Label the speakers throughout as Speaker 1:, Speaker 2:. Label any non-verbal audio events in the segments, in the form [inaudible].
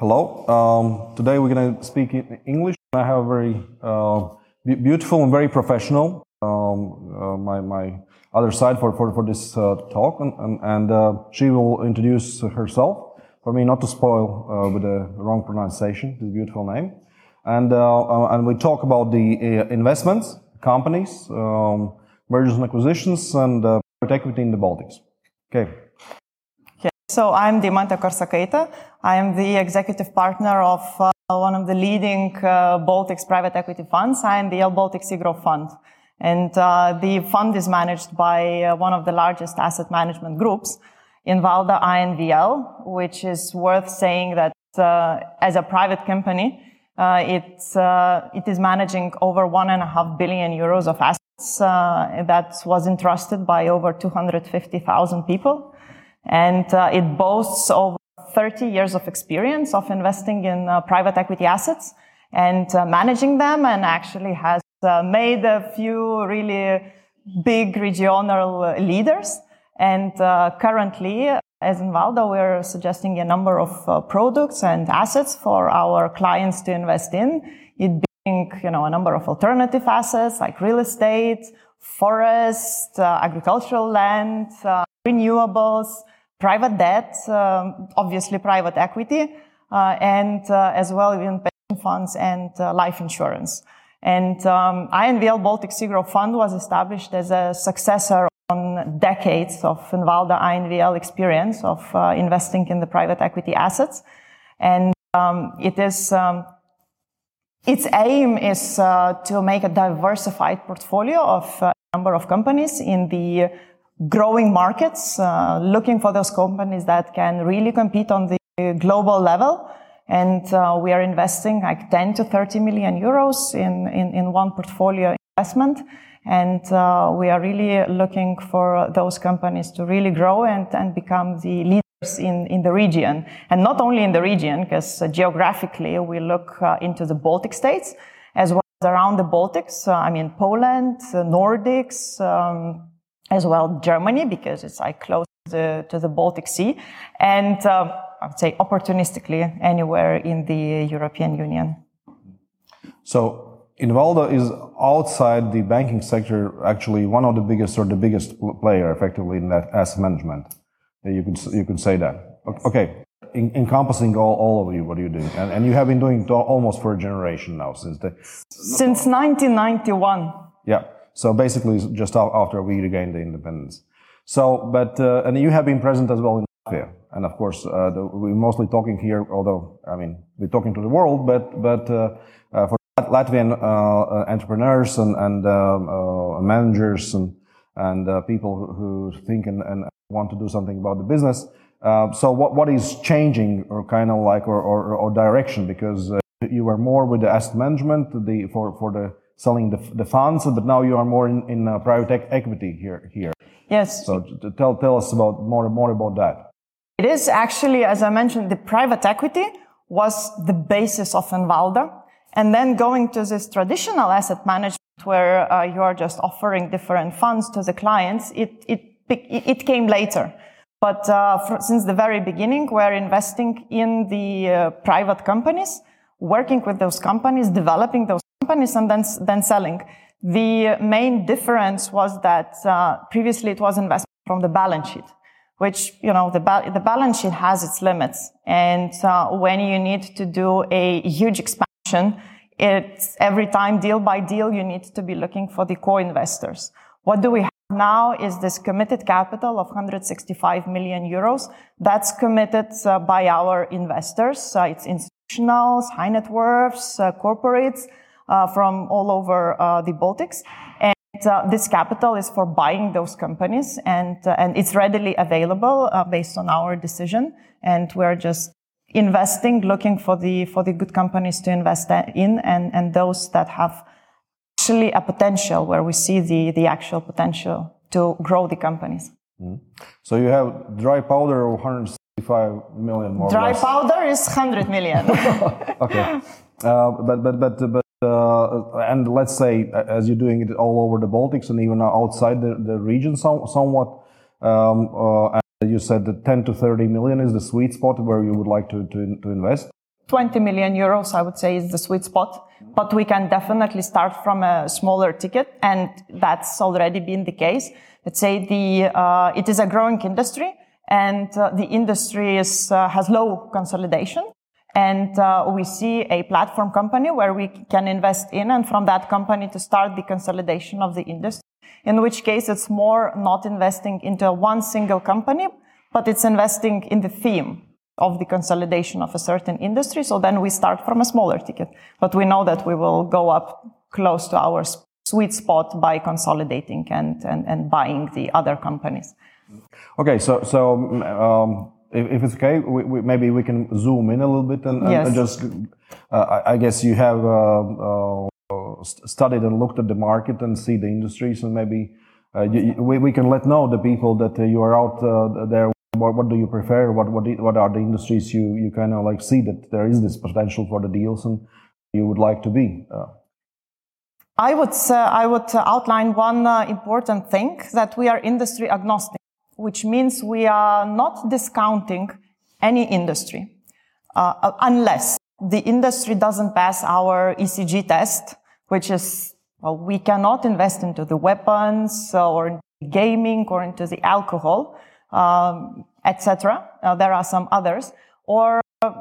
Speaker 1: Hello. Um, today we're going to speak in English. I have a very uh, beautiful and very professional um, uh, my, my other side for, for, for this uh, talk, and, and, and uh, she will introduce herself. For me, not to spoil uh, with the wrong pronunciation, this beautiful name, and uh, and we talk about the investments, companies, um, mergers and acquisitions, and private equity in the Baltics. Okay.
Speaker 2: So I'm Deimantė Korsakaitė. I am the executive partner of uh, one of the leading uh, Baltics private equity funds, INVL Baltic Sea Growth Fund. And uh, the fund is managed by uh, one of the largest asset management groups, Invalda INVL, which is worth saying that uh, as a private company, uh, it's, it is managing over one and a half billion euros of assets that was entrusted by over 250,000 people and uh, it boasts over 30 years of experience of investing in uh, private equity assets and uh, managing them and actually has uh, made a few really big regional uh, leaders. And uh, currently, as Invalda, we're suggesting a number of products and assets for our clients to invest in. It being, you know, a number of alternative assets like real estate, forest, agricultural land, renewables, private debt, um, obviously private equity, uh, and uh, as well even pension funds and uh, life insurance. And um, INVL Baltic Sea Growth Fund was established as a successor on decades of Invalda INVL experience of uh, investing in the private equity assets. And um, it is um, its aim is uh, to make a diversified portfolio of a number of companies in the growing markets, uh, looking for those companies that can really compete on the global level. And uh, we are investing like 10 to 30 million euros in, in, in one portfolio investment. And uh, we are really looking for those companies to really grow and, and become the leaders in, in the region. And not only in the region, because uh, geographically we look uh, into the Baltic states as well as around the Baltics. Uh, I mean, Poland, Nordics, um, as well Germany because it's like close to the, to the Baltic Sea, and uh, I would say opportunistically anywhere in the European Union.
Speaker 1: So Invalda is outside the banking sector actually one of the biggest or the biggest player effectively in that asset management. You could you could say that. Okay, in, encompassing all, all of you, what are you doing? And, and you have been doing it almost for a generation now since the
Speaker 2: since 1991.
Speaker 1: Yeah. So basically, just after we regained the independence. So, but uh, and you have been present as well in Latvia, and of course, uh, the, we're mostly talking here. Although I mean, we're talking to the world, but but uh, uh for Latvian uh, uh, entrepreneurs and and um, managers and and people who think and, and, want to do something about the business. so, what what is changing, or kind of like, or or, or direction? Because you were more with the asset management, the for for the selling the, the funds, but now you are more in, in uh, private equity here. Here.
Speaker 2: Yes.
Speaker 1: So tell tell us about more more about that.
Speaker 2: It is actually, as I mentioned, the private equity was the basis of Invalda, and then going to this traditional asset management where uh, you are just offering different funds to the clients. It it it came later. But uh, for, since the very beginning, we're investing in the uh, private companies, working with those companies, developing those companies and then, then selling. The main difference was that uh, previously it was investment from the balance sheet, which, you know, the, ba- the balance sheet has its limits. And uh, when you need to do a huge expansion, it's every time deal by deal, you need to be looking for the co-investors. What do we have now is this committed capital of 165 million euros. That's committed uh, by our investors. Uh, it's institutionals, high net worths, uh, corporates, from all over uh, the Baltics. And uh, this capital is for buying those companies, and and it's readily available based on our decision. And we're just investing, looking for the for the good companies to invest in, and and those that have actually a potential where we see the the actual potential to grow the companies. Mm.
Speaker 1: So you have dry powder of 165 million more.
Speaker 2: Dry powder is 100 million. [laughs]
Speaker 1: okay, uh, but but but but uh, and let's say as you're doing it all over the Baltics and even outside the, the region some, somewhat, um, uh, you said that 10 to 30 million is the sweet spot where you would like to, to, to invest.
Speaker 2: 20 million euros, I would say, is the sweet spot. But we can definitely start from a smaller ticket, and that's already been the case. Let's say the uh, it is a growing industry, and uh, the industry is, uh, has low consolidation. And uh, we see a platform company where we can invest in, and from that company to start the consolidation of the industry. In which case, it's more not investing into one single company, but it's investing in the theme of the consolidation of a certain industry. So then we start from a smaller ticket, but we know that we will go up close to our sweet spot by consolidating and, and, and buying the other companies.
Speaker 1: Okay, so, so um, if, if, it's okay, we, we, maybe we can zoom in a little bit and,
Speaker 2: yes.
Speaker 1: and just, uh, I guess you have uh, uh, studied and looked at the market and see the industries and maybe uh, you, we, we can let know the people that uh, you are out uh, there what, what do you prefer? What, what, what are the industries you, you kind of like see that there is this potential for the deals and you would like to be? Uh,
Speaker 2: I would, uh, I would outline one uh, important thing that we are industry agnostic, which means we are not discounting any industry uh, unless the industry doesn't pass our ESG test, which is, well, we cannot invest into the weapons or gaming or into the alcohol um, etc. Uh, there are some others, or uh,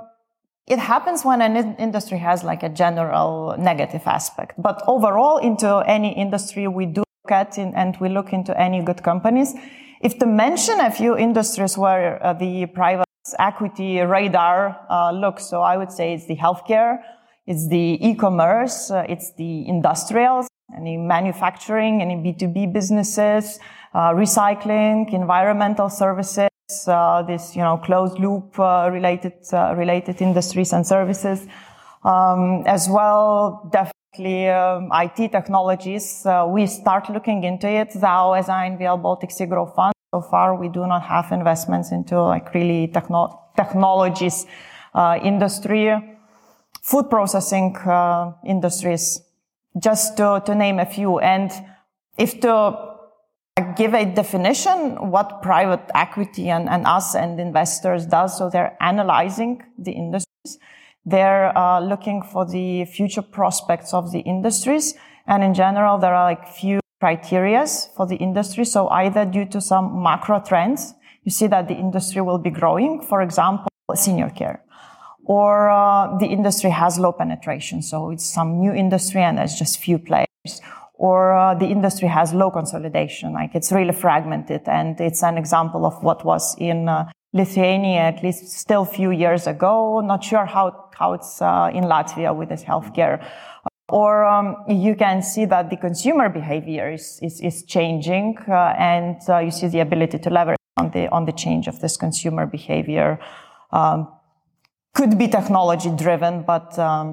Speaker 2: it happens when an in- industry has like a general negative aspect. But overall, into any industry we do look at in, and we look into any good companies. If to mention a few industries where uh, the private equity radar uh, looks, so I would say it's the healthcare, it's the e-commerce, uh, it's the industrials, any manufacturing, any B2B businesses, uh, recycling, environmental services, uh, this, you know, closed loop uh, related, related industries and services. Um, as well, definitely um, IT technologies. Uh, we start looking into it now as INVL Baltic Sea Growth Fund. So far, we do not have investments into like really techno- technologies uh, industry, food processing industries, just to, to name a few. And if to give a definition what private equity and, and us and investors does. So they're analyzing the industries. They're uh, looking for the future prospects of the industries. And in general, there are like few criterias for the industry. So either due to some macro trends, you see that the industry will be growing. For example, senior care. Or uh, the industry has low penetration. So it's some new industry and there's just few players or uh, the industry has low consolidation, like it's really fragmented. And it's an example of what was in uh, Lithuania, at least still a few years ago. Not sure how, how it's uh, in Latvia with this healthcare. Or um, you can see that the consumer behavior is, is, is changing, uh, and uh, you see the ability to leverage on the, on the change of this consumer behavior. Um, could be technology driven, but um,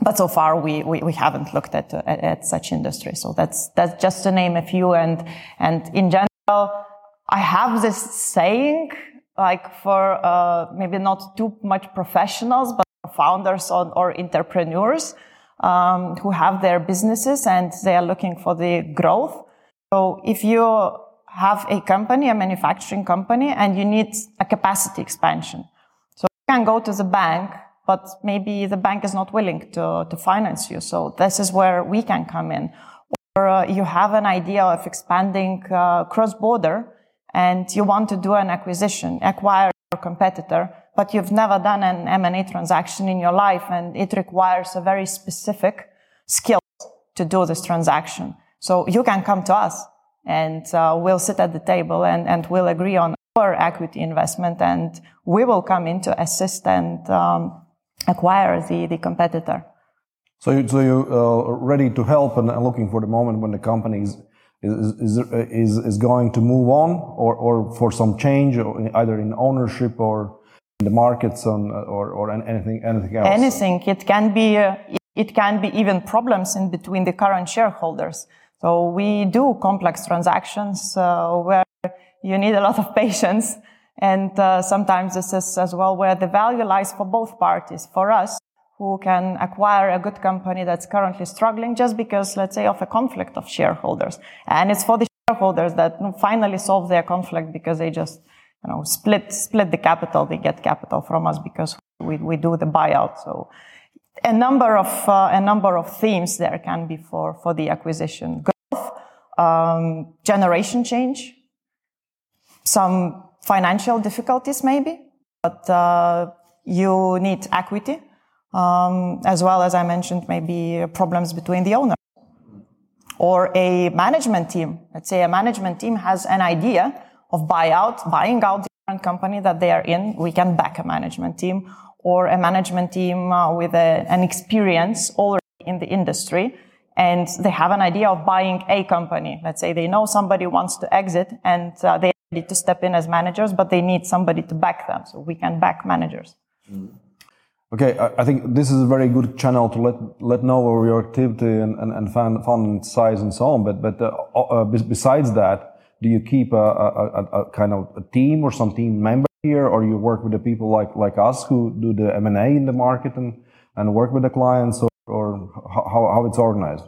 Speaker 2: but so far we, we, we haven't looked at, at, at such industry. So that's, that's just to name a few. And, and in general, I have this saying, like for, uh, maybe not too much professionals, but founders or, or entrepreneurs, um, who have their businesses and they are looking for the growth. So if you have a company, a manufacturing company, and you need a capacity expansion, so you can go to the bank but maybe the bank is not willing to, to finance you. So this is where we can come in. Or uh, you have an idea of expanding uh, cross border and you want to do an acquisition, acquire a competitor, but you've never done an M&A transaction in your life and it requires a very specific skill to do this transaction. So you can come to us and uh, we'll sit at the table and, and we'll agree on our equity investment and we will come in to assist and um, acquire the, the competitor.
Speaker 1: So, you, so you're uh, ready to help and looking for the moment when the company is, is, is, is, going to move on or, or for some change either in ownership or in the markets on, or, or anything, anything else?
Speaker 2: Anything. It can be, uh, it can be even problems in between the current shareholders. So we do complex transactions uh, where you need a lot of [laughs] patience and uh, sometimes this is as well where the value lies for both parties. For us, who can acquire a good company that's currently struggling just because, let's say, of a conflict of shareholders. And it's for the shareholders that finally solve their conflict because they just, you know, split, split the capital. They get capital from us because we, we do the buyout. So a number of uh, a number of themes there can be for for the acquisition growth, um, generation change, some financial difficulties maybe, but uh, you need equity, um, as well as I mentioned maybe problems between the owner or a management team. Let's say a management team has an idea of buyout, buying out the current company that they are in. We can back a management team or a management team uh, with a, an experience already in the industry and they have an idea of buying a company. Let's say they know somebody wants to exit and uh, they need to step in as managers, but they need somebody to back them. So we can back managers.
Speaker 1: Mm. Okay, I, think this is a very good channel to let let know your activity and, and, and fund, fund size and so on. But but uh, uh, besides that, do you keep a, a, a, kind of a team or some team member here, or you work with the people like like us who do the M and A in the market and and work with the clients, or, or how how it's organized?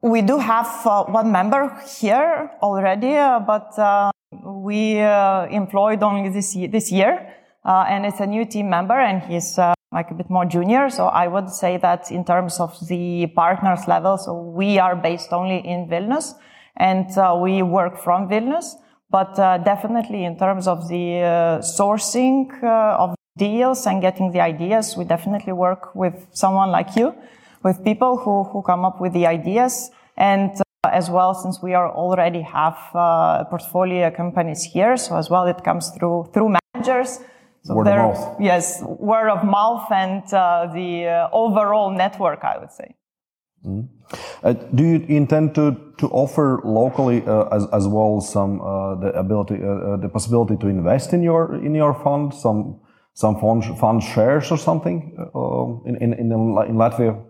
Speaker 2: We do have uh, one member here already, uh, but uh, we uh, employed only this this year. Uh, and it's a new team member and he's uh, like a bit more junior. So I would say that in terms of the partners level, so we are based only in Vilnius and uh, we work from Vilnius. But uh, definitely in terms of the uh, sourcing uh, of deals and getting the ideas, we definitely work with someone like you, with people who, who come up with the ideas. And as well, since we are already have portfolio companies here, so as well it comes through through managers
Speaker 1: so word of mouth.
Speaker 2: Yes, word of mouth and uh, the uh, overall network, I would say.
Speaker 1: Mm. Uh, do you intend to, to offer locally uh, as, as well some uh, the ability uh, the possibility to invest in your in your fund some some fund, fund shares or something in, in, in in Latvia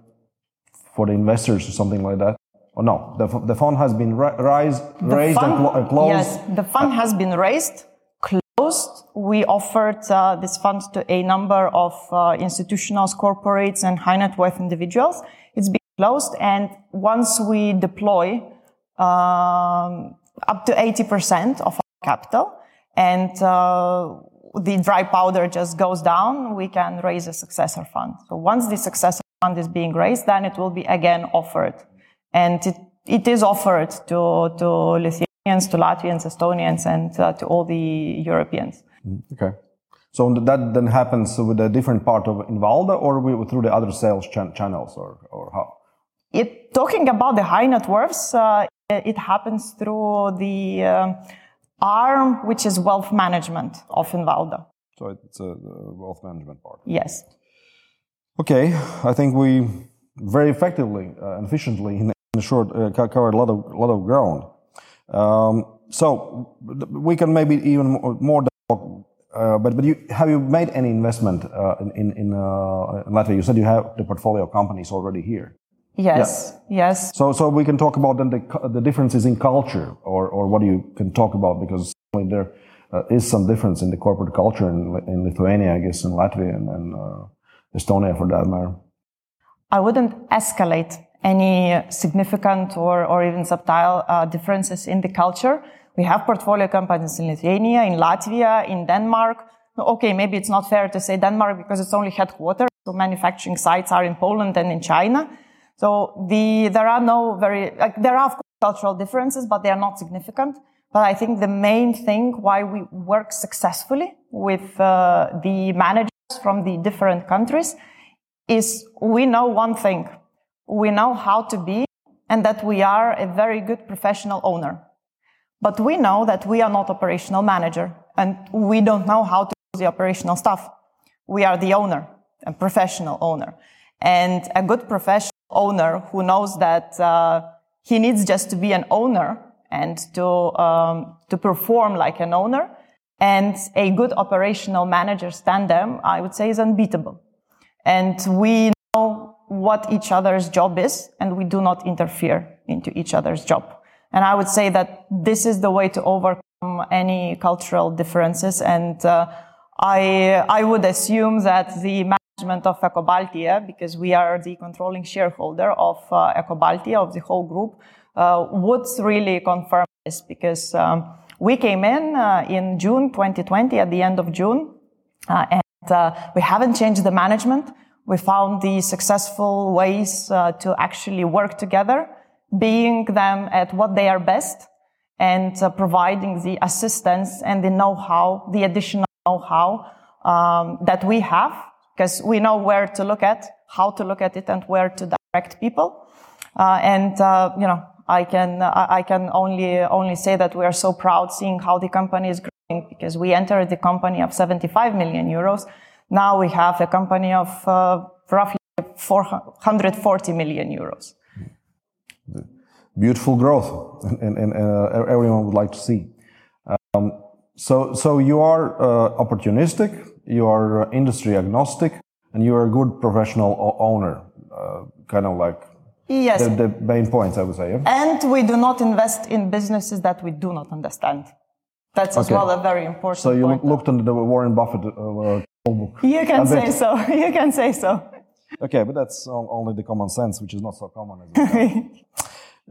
Speaker 1: for the investors or something like that? Or no, the, the fund has been ra- raised, raised
Speaker 2: fund,
Speaker 1: and, clo- closed.
Speaker 2: Yes, the fund has been raised we offered uh, this fund to a number of uh, institutionals, corporates, and high net worth individuals. It's been closed, and once we deploy um, up to 80% of our capital, and uh, the dry powder just goes down, we can raise a successor fund. So once the successor fund is being raised, then it will be again offered, and it, it is offered to to Lithuanians, to Latvians, Estonians, and uh, to all the Europeans.
Speaker 1: Mm, okay. So that then happens with a different part of Invalda or through the other sales ch- channels or, or how?
Speaker 2: It, talking about the high net worths, uh, it happens through the um, arm, which is wealth management of Invalda.
Speaker 1: So it's a wealth management part.
Speaker 2: Yes.
Speaker 1: Okay, I think we very effectively uh, and efficiently in, in short uh, covered a lot of lot of ground. Um, so we can maybe even more uh, but but you, have you made any investment uh, in in, uh, in, Latvia? You said you have the portfolio companies already here.
Speaker 2: Yes. Yeah. Yes.
Speaker 1: So so we can talk about then the the differences in culture, or or what you can talk about because there uh, is some difference in the corporate culture in, in Lithuania, I guess, in Latvia and, and uh, Estonia for that matter.
Speaker 2: I wouldn't escalate any significant or or even subtle differences in the culture we have portfolio companies in Lithuania, in Latvia, in Denmark. Okay, maybe it's not fair to say Denmark because it's only headquarters. So manufacturing sites are in Poland and in China. So the, there are no very, like, there are cultural differences, but they are not significant. But I think the main thing why we work successfully with uh, the managers from the different countries is we know one thing. We know how to be and that we are a very good professional owner. But we know that we are not operational manager and we don't know how to do the operational stuff. We are the owner, a professional owner. And a good professional owner who knows that uh, he needs just to be an owner and to, um, to perform like an owner. And a good operational manager tandem, I would say, is unbeatable. And we know what each other's job is, and we do not interfere into each other's job. And I would say that this is the way to overcome any cultural differences. And uh, I, I would assume that the management of Ecobaltia, because we are the controlling shareholder of uh, Ecobaltia, of the whole group, uh, would really confirm this because um, we came in uh, in June 2020, at the end of June, uh, and uh, we haven't changed the management. We found the successful ways uh, to actually work together, being them at what they are best and uh, providing the assistance and the know-how, the additional know-how um, that we have, because we know where to look at, how to look at it, and where to direct people. Uh, and uh, you know, I can I can only only say that we are so proud seeing how the company is growing because we entered the company of 75 million euros. Now we have a company of uh, roughly 440 million euros.
Speaker 1: Beautiful growth, and, and uh, everyone would like to see. Um, so, so you are uh, opportunistic, you are uh, industry agnostic, and you are a good professional owner, uh, kind of like
Speaker 2: Yes.
Speaker 1: The, the, main points, I would say. Yeah?
Speaker 2: And we do not invest in businesses that we do not understand. That's as well a very important.
Speaker 1: So you
Speaker 2: point.
Speaker 1: looked into the Warren Buffett uh, book.
Speaker 2: You can say so. [laughs] You can say so.
Speaker 1: Okay, but that's only the common sense, which is not so common. [laughs]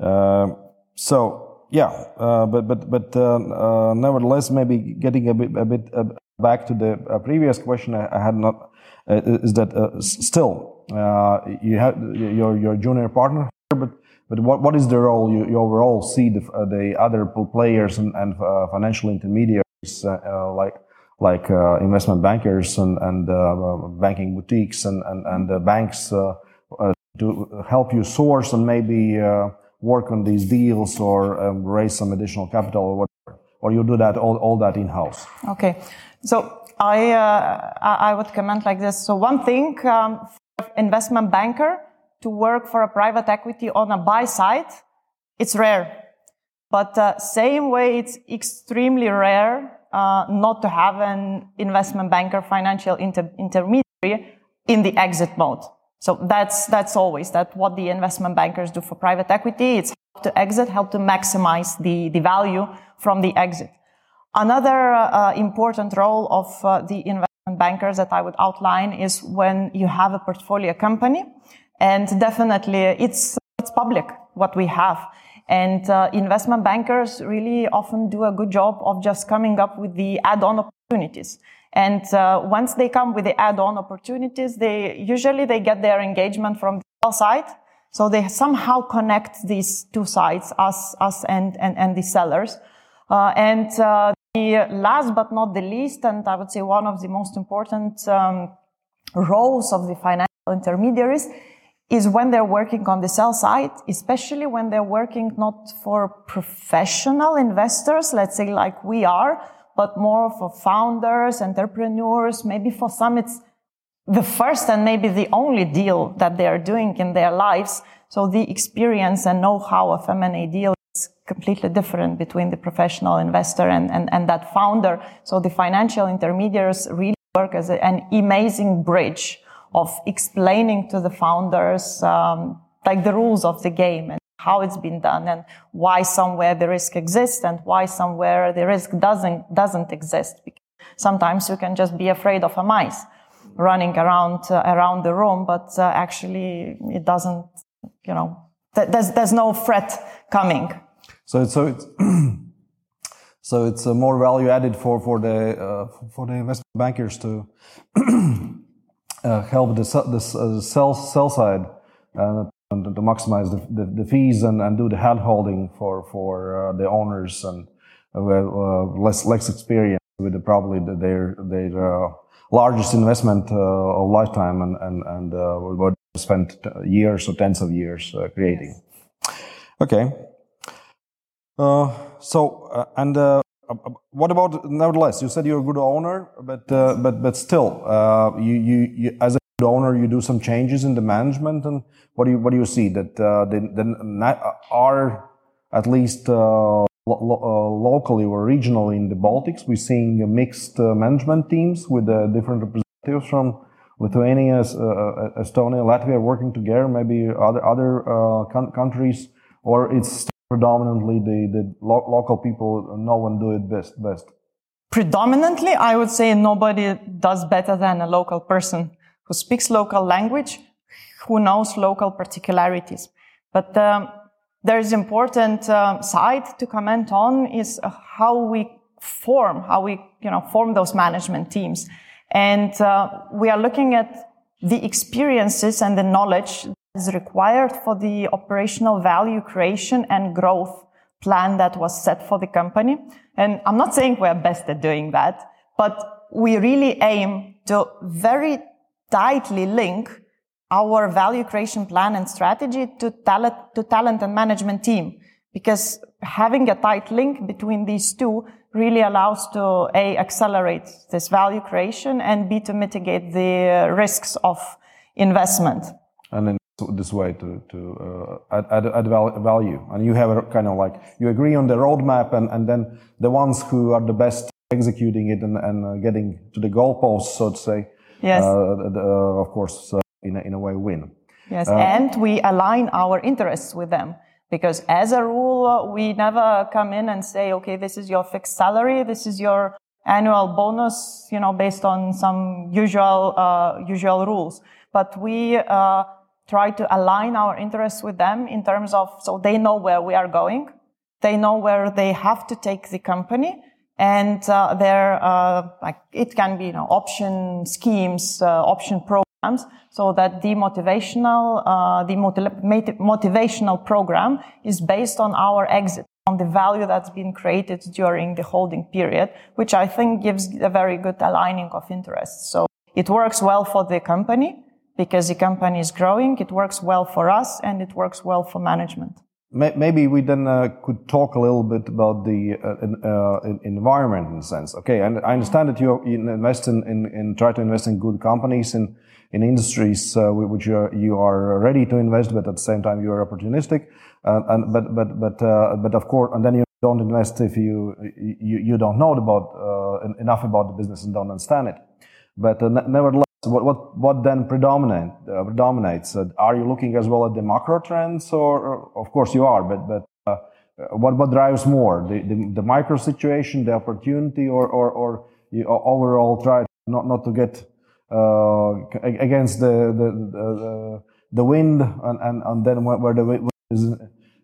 Speaker 1: uh, so yeah, uh, but but but uh, uh, nevertheless, maybe getting a bit a bit uh, back to the previous question I, I had not is that still uh, you have your your junior partner, but but what, what is the role you, you overall see the, uh, the other players and, and uh, financial intermediaries uh, like like uh, investment bankers and, and uh, banking boutiques and and, and banks to help you source and maybe work on these deals or um, raise some additional capital or whatever, or you do that all, all that in house?
Speaker 2: Okay, so I I would comment like this. So one thing um, investment banker to work for a private equity on a buy side, it's rare. But uh, same way, it's extremely rare uh, not to have an investment banker, financial inter- intermediary in the exit mode. So that's that's always that what the investment bankers do for private equity. It's help to exit, help to maximize the the value from the exit. Another uh, important role of uh, the investment bankers that I would outline is when you have a portfolio company and definitely it's, it's public what we have. And uh, investment bankers really often do a good job of just coming up with the add-on opportunities. And uh, once they come with the add-on opportunities, they usually they get their engagement from the sell side. So they somehow connect these two sides, us, us, and and, and the sellers. Uh, and uh, the last but not the least, and I would say one of the most important um, roles of the financial intermediaries is when they're working on the sell side, especially when they're working not for professional investors, let's say like we are, but more for founders, entrepreneurs. Maybe for some it's the first and maybe the only deal that they are doing in their lives. So the experience and know-how of M&A deal is completely different between the professional investor and, and, and that founder. So the financial intermediaries really work as an amazing bridge of explaining to the founders um, like the rules of the game and how it's been done and why somewhere the risk exists and why somewhere the risk doesn't doesn't exist. Sometimes you can just be afraid of a mice running around uh, around the room, but uh, actually it doesn't. You know, th- there's there's no threat coming.
Speaker 1: So it's so it's [clears throat] so it's a more value added for for the uh, for the investment bankers to uh, [clears throat] help the the uh, sell sell side uh, and to maximize the, the, the, fees and, and do the hand holding for for uh, the owners and uh, less less experience with the, probably the, their their largest investment of lifetime and and and what spent years or tens of years creating. Okay. Uh, so, uh, and uh, Uh, uh, what about nevertheless? You said you're a good owner, but uh, but but still, you, you, you as a good owner, you do some changes in the management, and what do you what do you see that then are at least lo locally or regionally in the Baltics, we're seeing mixed management teams with different representatives from Lithuania, uh, Estonia, Latvia working together, maybe other other uh, countries, or it's predominantly the, the lo- local people no one do it best best.
Speaker 2: Predominantly i would say nobody does better than a local person who speaks local language who knows local particularities. But um, there's important uh, side to comment on is how we form how we you know form those management teams. And uh, we are looking at the experiences and the knowledge is required for the operational value creation and growth plan that was set for the company. And I'm not saying we're best at doing that, but we really aim to very tightly link our value creation plan and strategy to talent, to talent and management team. Because having a tight link between these two really allows to A, accelerate this value creation and B, to mitigate the risks of investment.
Speaker 1: And in this way to, to uh, add, add, add, value. And you have a kind of like, you agree on the roadmap and, and then the ones who are the best executing it and, and uh, getting to the goalposts, so to say,
Speaker 2: yes. Uh,
Speaker 1: the, uh, of course, uh, in, a, in a way win.
Speaker 2: Yes, uh, and we align our interests with them. Because as a rule, we never come in and say, okay, this is your fixed salary, this is your annual bonus, you know, based on some usual, uh, usual rules. But we, uh, try to align our interests with them in terms of, so they know where we are going. They know where they have to take the company and, uh, there, uh, like, it can be, you know, option schemes, uh, option programs so that the motivational, uh, the motivational program is based on our exit, on the value that's been created during the holding period, which I think gives a very good aligning of interests. So it works well for the company because the company is growing. It works well for us and it works well for management.
Speaker 1: Maybe we then uh, could talk a little bit about the uh, uh, environment in a sense. Okay, and I understand that you invest in, in, in, try to invest in good companies in in industries uh, which you are, you are ready to invest, but at the same time you are opportunistic. Uh, and but but but uh, but of course, and then you don't invest if you you, you don't know about enough about the business and don't understand it. But nevertheless, what what what then predominate predominates? are you looking as well at the macro trends, or, or of course you are, but but what what drives more the, the, the micro situation, the opportunity, or or or you overall try not not to get uh, against the, the, the, the wind and, and, and then where the wind is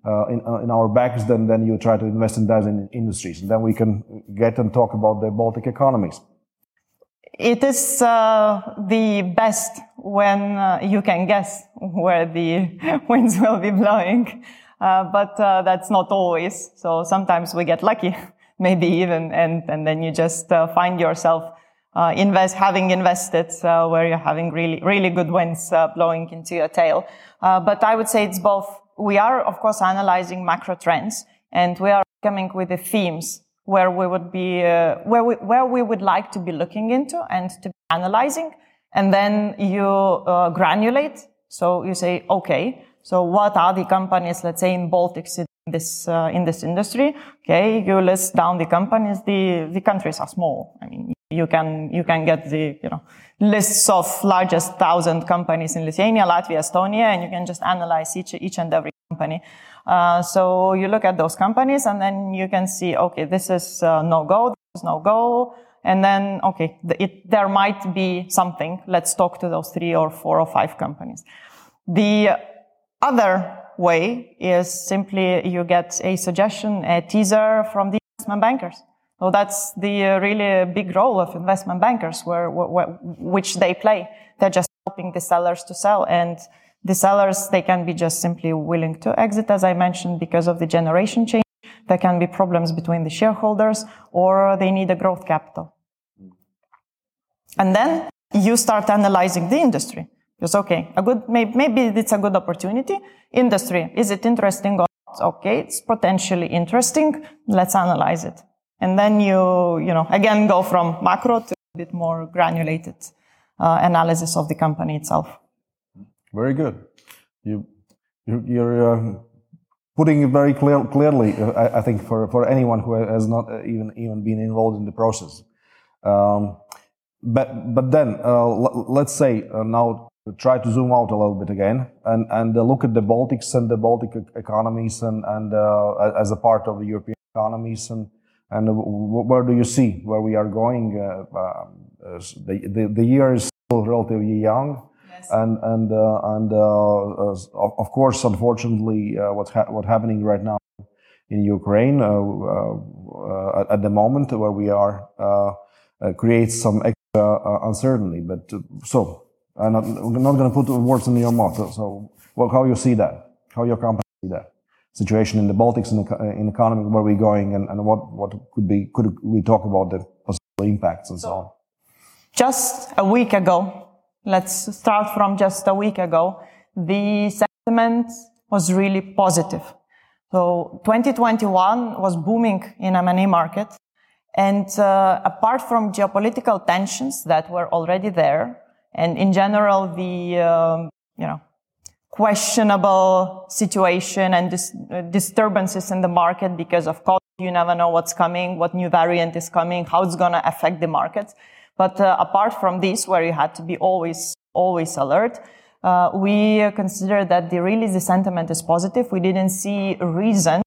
Speaker 1: uh, in, uh, in our backs, then, then you try to invest in those in industries. And then we can get and talk about the Baltic economies.
Speaker 2: It is uh, the best when uh, you can guess where the [laughs] winds will be blowing. Uh, but that's not always. So sometimes we get lucky, [laughs] maybe even, and, and then you just find yourself uh, invest, having invested uh, where you're having really, really good winds uh, blowing into your tail. Uh, but I would say it's both. We are, of course, analyzing macro trends, and we are coming with the themes where we would be, uh, where we, where we would like to be looking into and to be analyzing. And then you uh, granulate. So you say, okay, so what are the companies, let's say in Baltics, in this in this industry? Okay, you list down the companies. The the countries are small. I mean, you can you can get the you know lists of largest thousand companies in Lithuania, Latvia, Estonia, and you can just analyze each each and every company. Uh, so you look at those companies, and then you can see, okay, this is uh, no go, this is no go, and then okay, it, there might be something. Let's talk to those three or four or five companies. The other way is simply you get a suggestion, a teaser from the investment bankers. So that's the really big role of investment bankers, where, where, which they play. They're just helping the sellers to sell, and the sellers they can be just simply willing to exit, as I mentioned, because of the generation change. There can be problems between the shareholders, or they need a growth capital. And then you start analyzing the industry. Because okay, a good maybe, maybe it's a good opportunity. Industry is it interesting or not? Okay, it's potentially interesting. Let's analyze it. And then you, you know, again go from macro to a bit more granulated uh, analysis of the company itself.
Speaker 1: Very good. You, you are uh, putting it very clear, clearly, uh, I, I, think, for, for anyone who has not uh, even even been involved in the process. Um, but but then uh, let's say uh, now try to zoom out a little bit again and and look at the Baltics and the Baltic economies and and as a part of the European economies and and where do you see where we are going? Uh, uh, the, the, the year is still relatively young. Yes. And and uh, and uh, uh, of course, unfortunately, uh, what's ha- what's happening right now in Ukraine at, at, the moment, where we are, creates some uh, uncertainty. But so I'm not, I'm not going to put words in your mouth. So, well, how you see that? How your company see that situation in the Baltics in the in economy, where we're going, and, and what what could be could we talk about the possible impacts and so on?
Speaker 2: Just a week ago, let's start from just a week ago. The sentiment was really positive. So 2021 was booming in M&A market. And uh, apart from geopolitical tensions that were already there, and in general, the, um, you know, questionable situation and dis- disturbances in the market because of COVID, you never know what's coming, what new variant is coming, how it's going to affect the markets. But uh, apart from this, where you had to be always, always alert, uh, we consider that the really the sentiment is positive. We didn't see a reason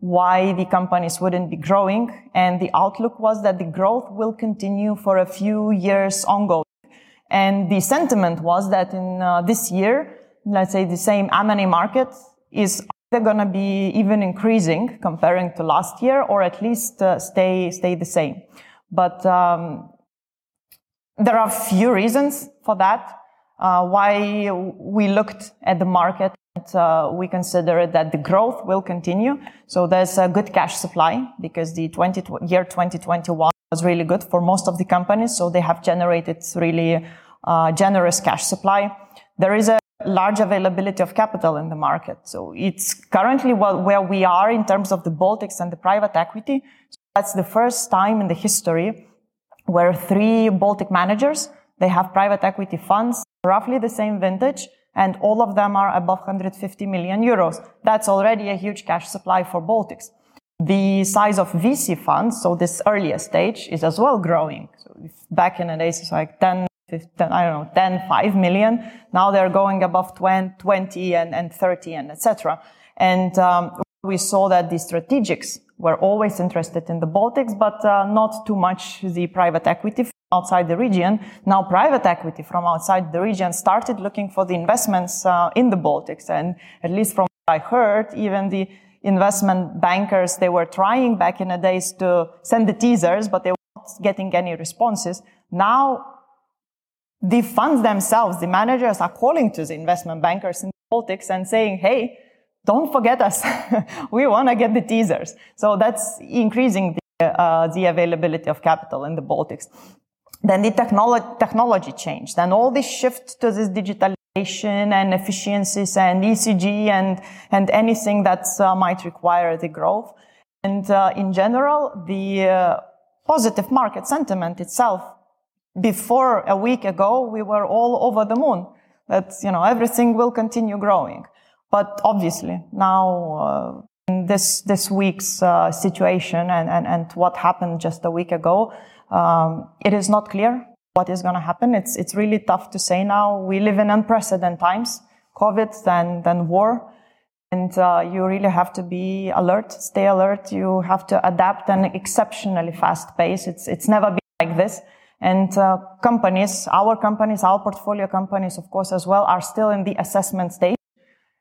Speaker 2: why the companies wouldn't be growing. And the outlook was that the growth will continue for a few years ongoing. And the sentiment was that in uh, this year, let's say the same M&A market is either going to be even increasing comparing to last year or at least uh, stay, stay the same. But, um, there are a few reasons for that uh, why we looked at the market and uh, we consider that the growth will continue. So there's a good cash supply because the 20, year 2021 was really good for most of the companies. So they have generated really uh, generous cash supply. There is a large availability of capital in the market. So it's currently where we are in terms of the Baltics and the private equity. So that's the first time in the history where three Baltic managers, they have private equity funds roughly the same vintage, and all of them are above 150 million euros. That's already a huge cash supply for Baltics. The size of VC funds, so this earlier stage, is as well growing. So back in the days, it's like 10, 15, I don't know, 10, 5 million. Now they're going above 20, 20 and, and 30 and etc. And um, we saw that the strategics were always interested in the Baltics, but uh, not too much the private equity from outside the region. Now private equity from outside the region started looking for the investments uh, in the Baltics. And at least from what I heard, even the investment bankers, they were trying back in the days to send the teasers, but they weren't getting any responses. Now the funds themselves, the managers are calling to the investment bankers in the Baltics and saying, Hey, don't forget us. [laughs] we want to get the teasers. So that's increasing the, uh, the availability of capital in the Baltics. Then the technolo- technology changed and all this shift to this digitalization and efficiencies and ESG and, and anything that uh, might require the growth. And uh, in general, the uh, positive market sentiment itself, before a week ago, we were all over the moon that, you know, everything will continue growing. But obviously now, uh, in this, this week's uh, situation and, and, and what happened just a week ago, um, it is not clear what is going to happen. It's, it's really tough to say now. We live in unprecedented times, COVID and then war. And uh, you really have to be alert, stay alert. You have to adapt an exceptionally fast pace. It's, it's never been like this. And uh, companies, our companies, our portfolio companies, of course, as well, are still in the assessment stage,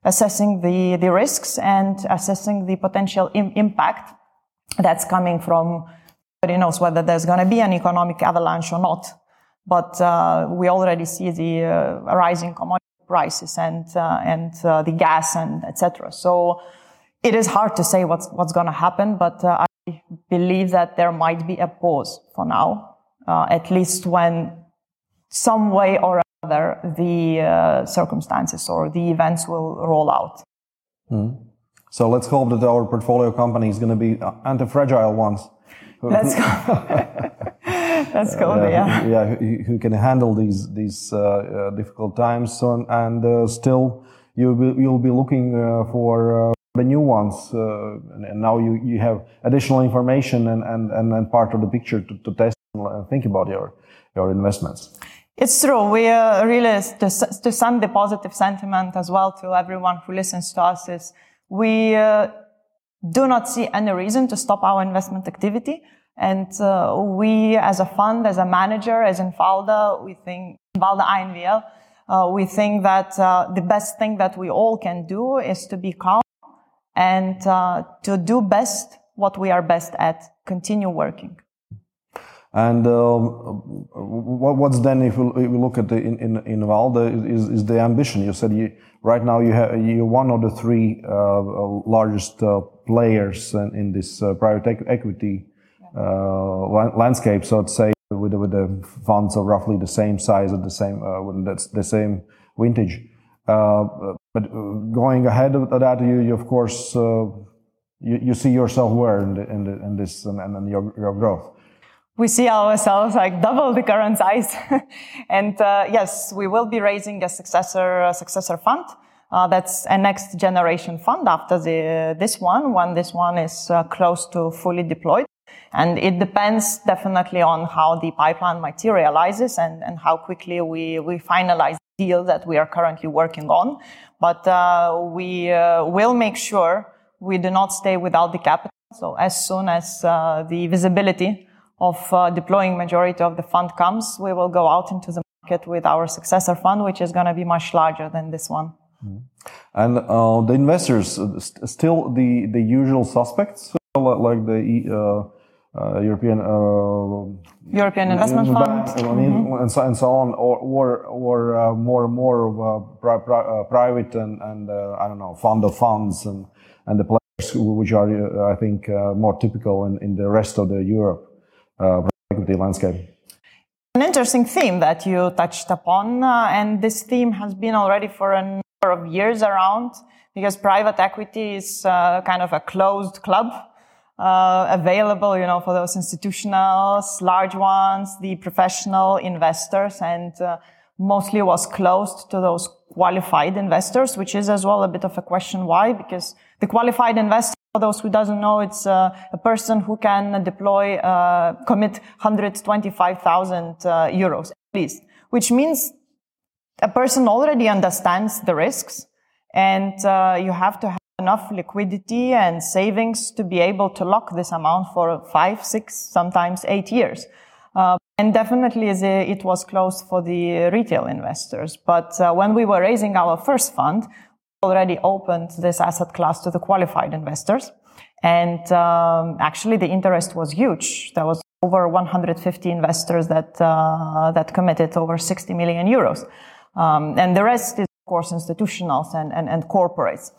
Speaker 2: assessing the, the risks and assessing the potential Im- impact that's coming from Nobody knows whether there's going to be an economic avalanche or not. But uh, we already see the uh, rising commodity prices and uh, and uh, the gas and etc. So it is hard to say what's what's going to happen. But uh, I believe that there might be a pause for now, uh, at least when some way or other the circumstances or the events will roll out.
Speaker 1: Mm. So let's hope that our portfolio company is going to be anti-fragile ones. [laughs]
Speaker 2: Let's go. [laughs] Let's go. Uh, yeah.
Speaker 1: Yeah. Who, who, can handle these these uh, uh, difficult times, so, and uh, still you will you'll be looking uh, for uh, the new ones, and, and, now you you have additional information and and and, and part of the picture to, to test and think about your your investments.
Speaker 2: It's true. We uh, really, to, to send the positive sentiment as well to everyone who listens to us is we uh, do not see any reason to stop our investment activity. And uh, we, as a fund, as a manager, as Invalda, we think, Invalda INVL, uh, we think that uh, the best thing that we all can do is to be calm and uh, to do best what we are best at, continue working.
Speaker 1: And um, what, what's then if we, if we look at the in in, Invalda is, is the ambition? You said you right now you have you're one of the three uh, largest uh, players in, in this uh, private equity uh, landscape. So to say with with the funds of roughly the same size at the same uh, that's the same vintage. Uh, but going ahead of that, you, you of course you, you see yourself where in, the, in, the, in this and, and your, your growth
Speaker 2: we see ourselves like double the current size. [laughs] and uh, yes, we will be raising a successor a successor fund. Uh, that's a next generation fund after the, this one, when this one is uh, close to fully deployed. And it depends definitely on how the pipeline materializes and, and how quickly we, we finalize the deal that we are currently working on. But uh, we uh, will make sure we do not stay without the capital. So as soon as uh, the visibility of uh, deploying majority of the fund comes, we will go out into the market with our successor fund, which is going to be much larger than this one.
Speaker 1: Mm. And uh, the investors, uh, st still the, the usual suspects, like the uh, uh, European
Speaker 2: uh, European Investment Fund,
Speaker 1: mm-hmm. and, so, and so on, or or, or more more of pri pri private and and I don't know fund of funds and and the players which are I think more typical in, in the rest of the Europe uh, equity landscape.
Speaker 2: An interesting theme that you touched upon, uh, and this theme has been already for a number of years around because private equity is uh, kind of a closed club. Uh, available, you know, for those institutionals, large ones, the professional investors, and uh, mostly was closed to those qualified investors, which is as well a bit of a question why, because the qualified investor for those who doesn't know, it's uh, a person who can deploy, uh, commit 125,000 uh, euros at least, which means a person already understands the risks and uh, you have to have enough liquidity and savings to be able to lock this amount for five, six, sometimes eight years. Uh, and definitely it was closed for the retail investors. But uh, when we were raising our first fund, already opened this asset class to the qualified investors. And um, actually, the interest was huge. There was over 150 investors that uh, that committed over 60 million euros, um, and the rest is of course institutionals and and, and corporates.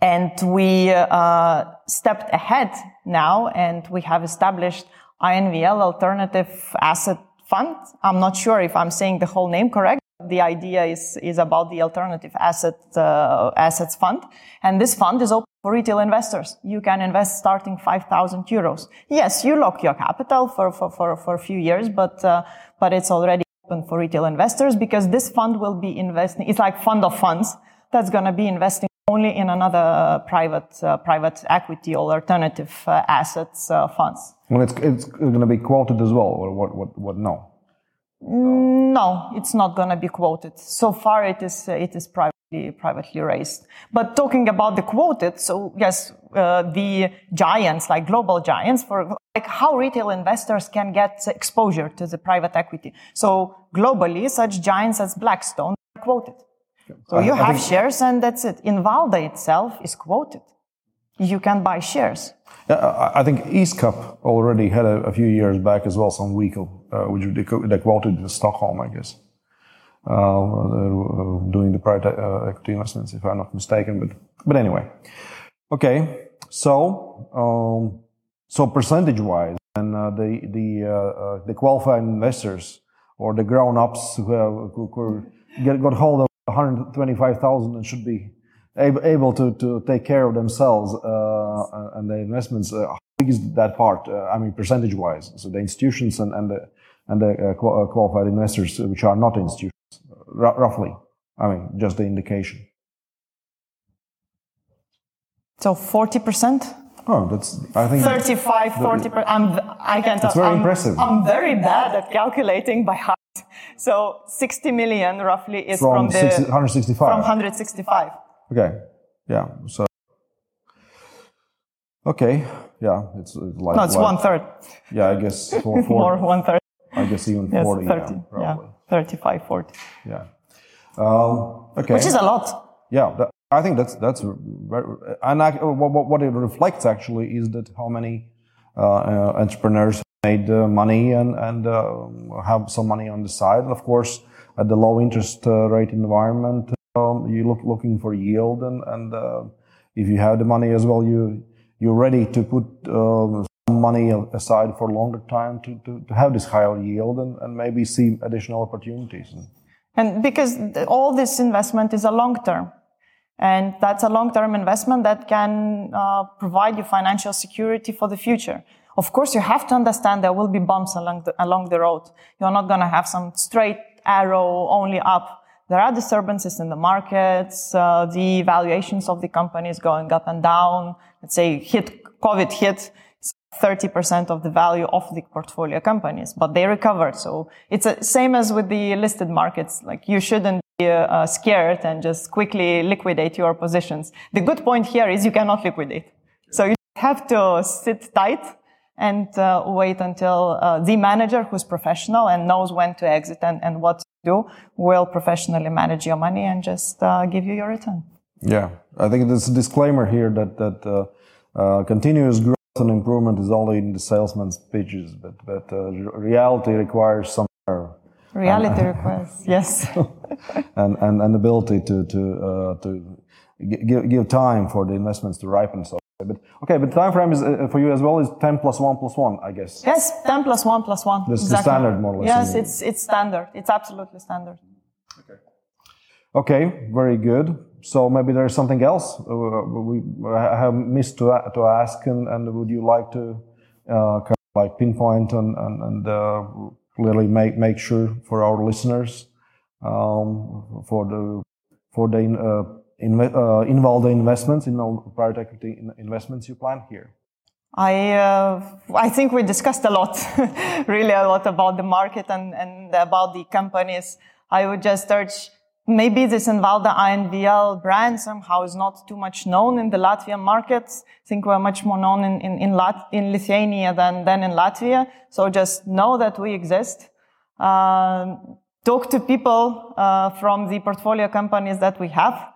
Speaker 2: And we uh, stepped ahead now, and we have established INVL Alternative Asset Fund. I'm not sure if I'm saying the whole name correct the idea is, is about the alternative asset, uh, assets fund. And this fund is open for retail investors. You can invest starting 5,000 euros. Yes, you lock your capital for, for, for, for a few years, but, uh, but it's already open for retail investors because this fund will be investing. It's like fund of funds that's going to be investing only in another private, uh, private equity or alternative uh, assets uh, funds.
Speaker 1: Well, it's, it's going to be quoted as well, or what, what, what, no?
Speaker 2: No, it's not going to be quoted. So far, it is uh, it is privately privately raised. But talking about the quoted, so yes, uh, the giants like global giants for like how retail investors can get exposure to the private equity. So globally, such giants as Blackstone are quoted. So you have shares, and that's it. Invalda itself is quoted. You can buy shares.
Speaker 1: Yeah, I think EastCap already had a, a, few years back as well some vehicle, uh, which they, they, quoted in Stockholm, I guess, uh, uh, doing the private uh, equity investments, if I'm not mistaken. But but anyway, okay. So um, so percentage wise, and uh, the the uh, the qualified investors or the grown ups who, have, who, who get, got hold of 125,000 and should be able, able to, to take care of themselves uh, and their investments, uh, how big is that part? Uh, I mean, percentage wise. So the institutions and, and the, and the uh, uh, qualified investors, which are not institutions, roughly. I mean, just the indication.
Speaker 2: So 40%?
Speaker 1: Oh, that's, I think.
Speaker 2: 35, 40%. I'm, I can't
Speaker 1: It's very I'm, impressive.
Speaker 2: I'm very bad at calculating by heart. So 60 million roughly is from, from the. 60,
Speaker 1: 165.
Speaker 2: From 165.
Speaker 1: Okay. Yeah. So. Okay. Yeah. It's, it's like.
Speaker 2: No, it's
Speaker 1: like,
Speaker 2: one third.
Speaker 1: Yeah, I guess [laughs]
Speaker 2: four, four, more one third.
Speaker 1: I guess even yes, 40. 30. Yeah,
Speaker 2: probably. yeah. 35, 40.
Speaker 1: Yeah. Um, okay.
Speaker 2: Which is a lot.
Speaker 1: Yeah. That, I think that's, that's very, and I, what, what it reflects actually is that how many uh, uh, entrepreneurs made uh, money and and have some money on the side. And of course, at the low interest rate environment, um, you look looking for yield, and and if you have the money as well, you you're ready to put uh, some money aside for longer time to, to, to have this higher yield and, and maybe see additional opportunities.
Speaker 2: And because all this investment is a long term. And that's a long term investment that can uh, provide you financial security for the future. Of course, you have to understand there will be bumps along the, along the road. You're not going to have some straight arrow only up. There are disturbances in the markets, uh, the valuations of the companies going up and down. Let's say hit, COVID hit 30% of the value of the portfolio companies, but they recovered. So it's the same as with the listed markets. Like you shouldn't be uh, scared and just quickly liquidate your positions. The good point here is you cannot liquidate. So you have to sit tight and uh, wait until uh, the manager who's professional and knows when to exit and, and what do will professionally manage your money and just uh, give you your return.
Speaker 1: Yeah, I think there's a disclaimer here that that uh, uh, continuous growth and improvement is only in the salesman's pitches, but but uh, reality requires some.
Speaker 2: Reality and, [laughs] requires yes, [laughs]
Speaker 1: and, and and ability to to to give give time for the investments to ripen. So but okay, but the time frame is uh, for you as well is ten plus one plus one, I guess.
Speaker 2: Yes, ten plus one plus one.
Speaker 1: This exactly. the standard, more or less.
Speaker 2: Yes, it's it's standard. It's absolutely standard.
Speaker 1: Okay. Okay, very good. So maybe there's something else uh, we have missed to to ask, and, and would you like to uh, kind of like pinpoint and and, and uh, clearly make make sure for our listeners um, for the for the uh, inv- uh, involve the investments in all private equity investments you plan here?
Speaker 2: I uh, I think we discussed a lot, [laughs] really a lot about the market and, and about the companies. I would just urge maybe this Invalda INVL brand somehow is not too much known in the Latvian markets. I think we're much more known in in in, Lat- in Lithuania than than in Latvia. So just know that we exist. Uh, talk to people uh, from the portfolio companies that we have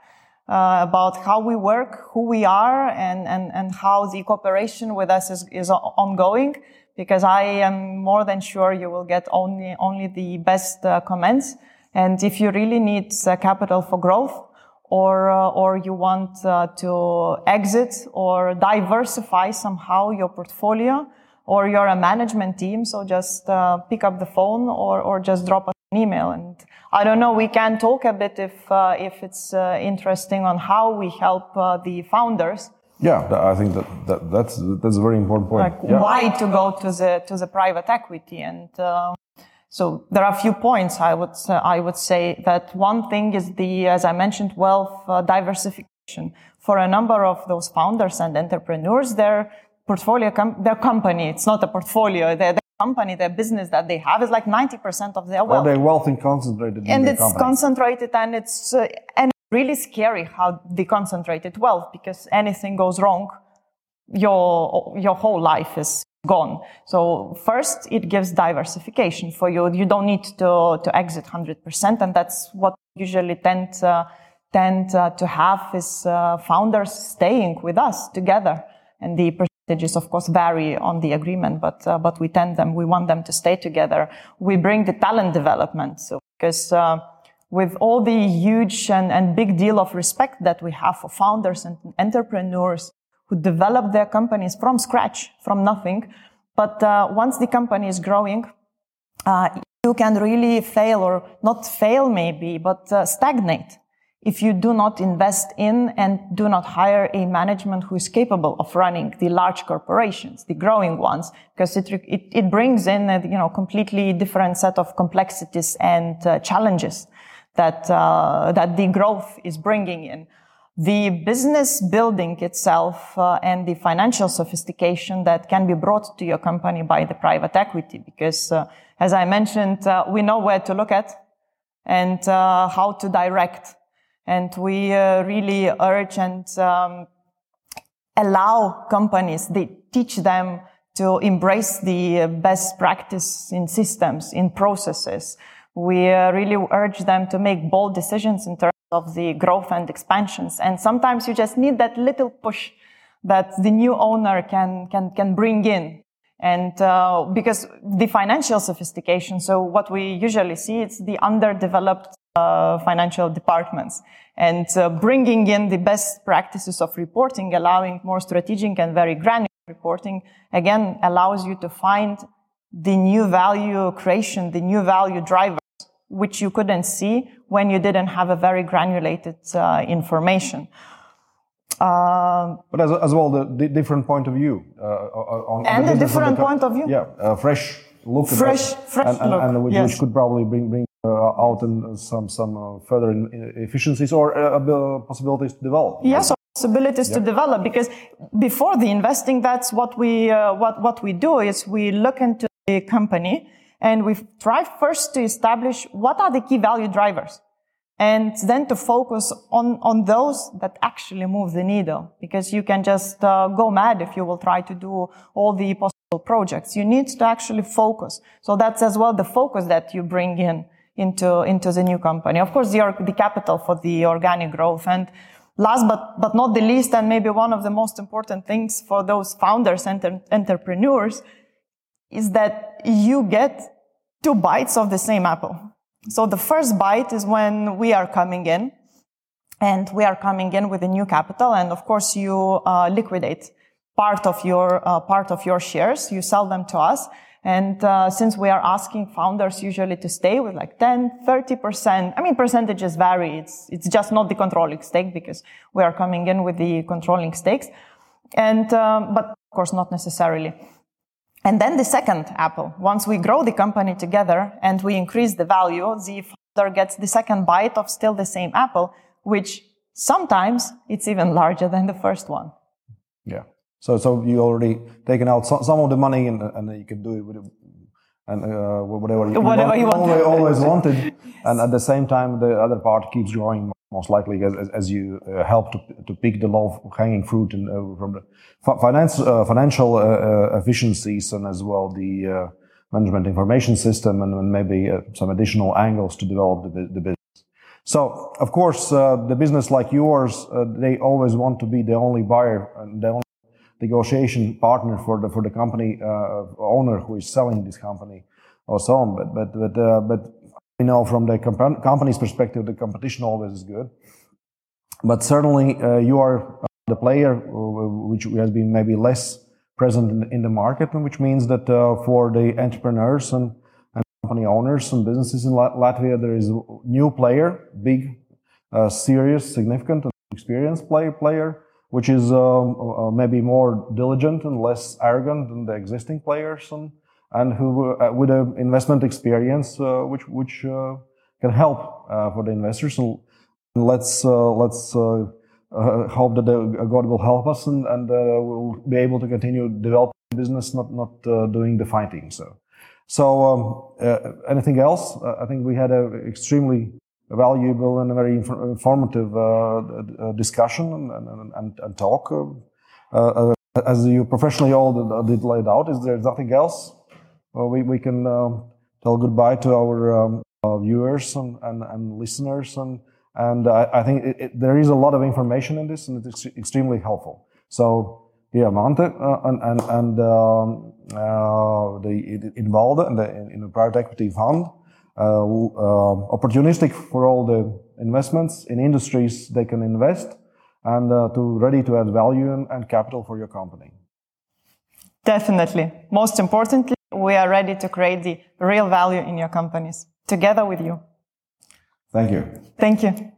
Speaker 2: uh, about how we work, who we are, and, and, and how the cooperation with us is, is ongoing. Because I am more than sure you will get only, only the best uh, comments. And if you really need uh, capital for growth, or, uh, or you want uh, to exit or diversify somehow your portfolio, or you're a management team, so just uh, pick up the phone or, or just drop an email and I don't know. We can talk a bit if uh, if it's uh, interesting on how we help uh, the founders.
Speaker 1: Yeah, I think that, that that's that's a very important point.
Speaker 2: Like
Speaker 1: yeah.
Speaker 2: why to go to the to the private equity and. Uh, so there are a few points I would I would say that one thing is the as I mentioned wealth uh, diversification for a number of those founders and entrepreneurs their portfolio com- their company it's not a portfolio their, company, their business that they have is like 90% of their wealth.
Speaker 1: Well, their wealth is concentrated
Speaker 2: and it's
Speaker 1: company.
Speaker 2: concentrated and it's, uh, and really scary how they concentrated wealth because anything goes wrong, your, your whole life is gone. So first, it gives diversification for you. You don't need to, to exit 100%. And that's what usually tend, uh, tend uh, to have is uh, founders staying with us together. And the percentages, of course, vary on the agreement, but uh, but we tend them, we want them to stay together. We bring the talent development, so because uh, with all the huge and, and big deal of respect that we have for founders and entrepreneurs who develop their companies from scratch, from nothing, but uh, once the company is growing, uh, you can really fail or not fail maybe, but uh, stagnate if you do not invest in and do not hire a management who is capable of running the large corporations, the growing ones, because it, it, it brings in a you know, completely different set of complexities and uh, challenges that, uh, that the growth is bringing in. The business building itself uh, and the financial sophistication that can be brought to your company by the private equity, because uh, as I mentioned, uh, we know where to look at and uh, how to direct and we uh, really urge and um, allow companies, they teach them to embrace the best practice in systems, in processes. We uh, really urge them to make bold decisions in terms of the growth and expansions. And sometimes you just need that little push that the new owner can, can, can bring in And uh, because the financial sophistication, so what we usually see, it's the underdeveloped uh, financial departments and uh, bringing in the best practices of reporting, allowing more strategic and very granular reporting, again, allows you to find the new value creation, the new value drivers, which you couldn't see when you didn't have a very granulated uh, information.
Speaker 1: Uh, but as, as well, the, the, different point of view uh,
Speaker 2: on, and on a different point of view.
Speaker 1: Yeah, fresh look.
Speaker 2: Fresh, fresh
Speaker 1: and,
Speaker 2: look.
Speaker 1: And, and which,
Speaker 2: yes.
Speaker 1: which, could probably bring bring uh, out in some some uh, further efficiencies or uh, possibilities to develop.
Speaker 2: Yes, possibilities to develop because before the investing, that's what we what what we do is we look into the company and we try first to establish what are the key value drivers and then to focus on, on those that actually move the needle because you can just uh, go mad if you will try to do all the possible projects. You need to actually focus. So that's as well the focus that you bring in into, into the new company. Of course, the, the capital for the organic growth. And last but, but not the least, and maybe one of the most important things for those founders and entrepreneurs is that you get two bites of the same apple. So the first bite is when we are coming in and we are coming in with a new capital. And of course, you uh, liquidate part of your, uh, part of your shares. You sell them to us. And uh, since we are asking founders usually to stay with like 10, 30%, I mean, percentages vary. It's, it's just not the controlling stake because we are coming in with the controlling stakes. And, um, but of course, not necessarily. And then the second apple, once we grow the company together and we increase the value, the founder gets the second bite of still the same apple, which sometimes it's even larger than the first one.
Speaker 1: Yeah. So, so you already taken out some, some of the money and, and you can do it with and uh, whatever you,
Speaker 2: whatever you, want,
Speaker 1: always, always [laughs] wanted. And at the same time, the other part keeps growing most likely as, as you uh, help to, to pick the low hanging fruit and, uh, from the finance, uh, financial uh, uh, efficiencies and as well the uh, management information system and, and maybe some additional angles to develop the, the business. So, of course, the business like yours, they always want to be the only buyer and the only negotiation partner for the for the company owner who is selling this company or so on. But but but but you know, from the comp- company's perspective, the competition always is good. But certainly, uh, you are the player uh, which has been maybe less present in, the market, which means that uh, for the entrepreneurs and, company owners and businesses in Latvia, there is a new player, big, uh, serious, significant, and experienced play, player, which is um, uh, maybe more diligent and less arrogant than the existing players. And, and who uh, with an investment experience uh, which which uh, can help for the investors. And let's let's hope that God will help us and, and we'll be able to continue developing business, not not doing the fighting. So. So, um, anything else? I think we had an extremely valuable and a very informative uh, discussion and, and, and, and talk. Uh, as you professionally all did laid out, is there nothing else we, we can tell goodbye to our um, uh, viewers and, and, and, listeners. And, and I, I think it, it, there is a lot of information in this and it's extremely helpful. So, yeah, Mante uh, and, and, and um, uh, the involved in the, in the private equity fund, uh, uh, opportunistic for all the investments in industries they can invest and uh, to ready to add value and, and capital for your company.
Speaker 2: Definitely. Most importantly, we are ready to create the real value in your companies together with you.
Speaker 1: Thank you.
Speaker 2: Thank you.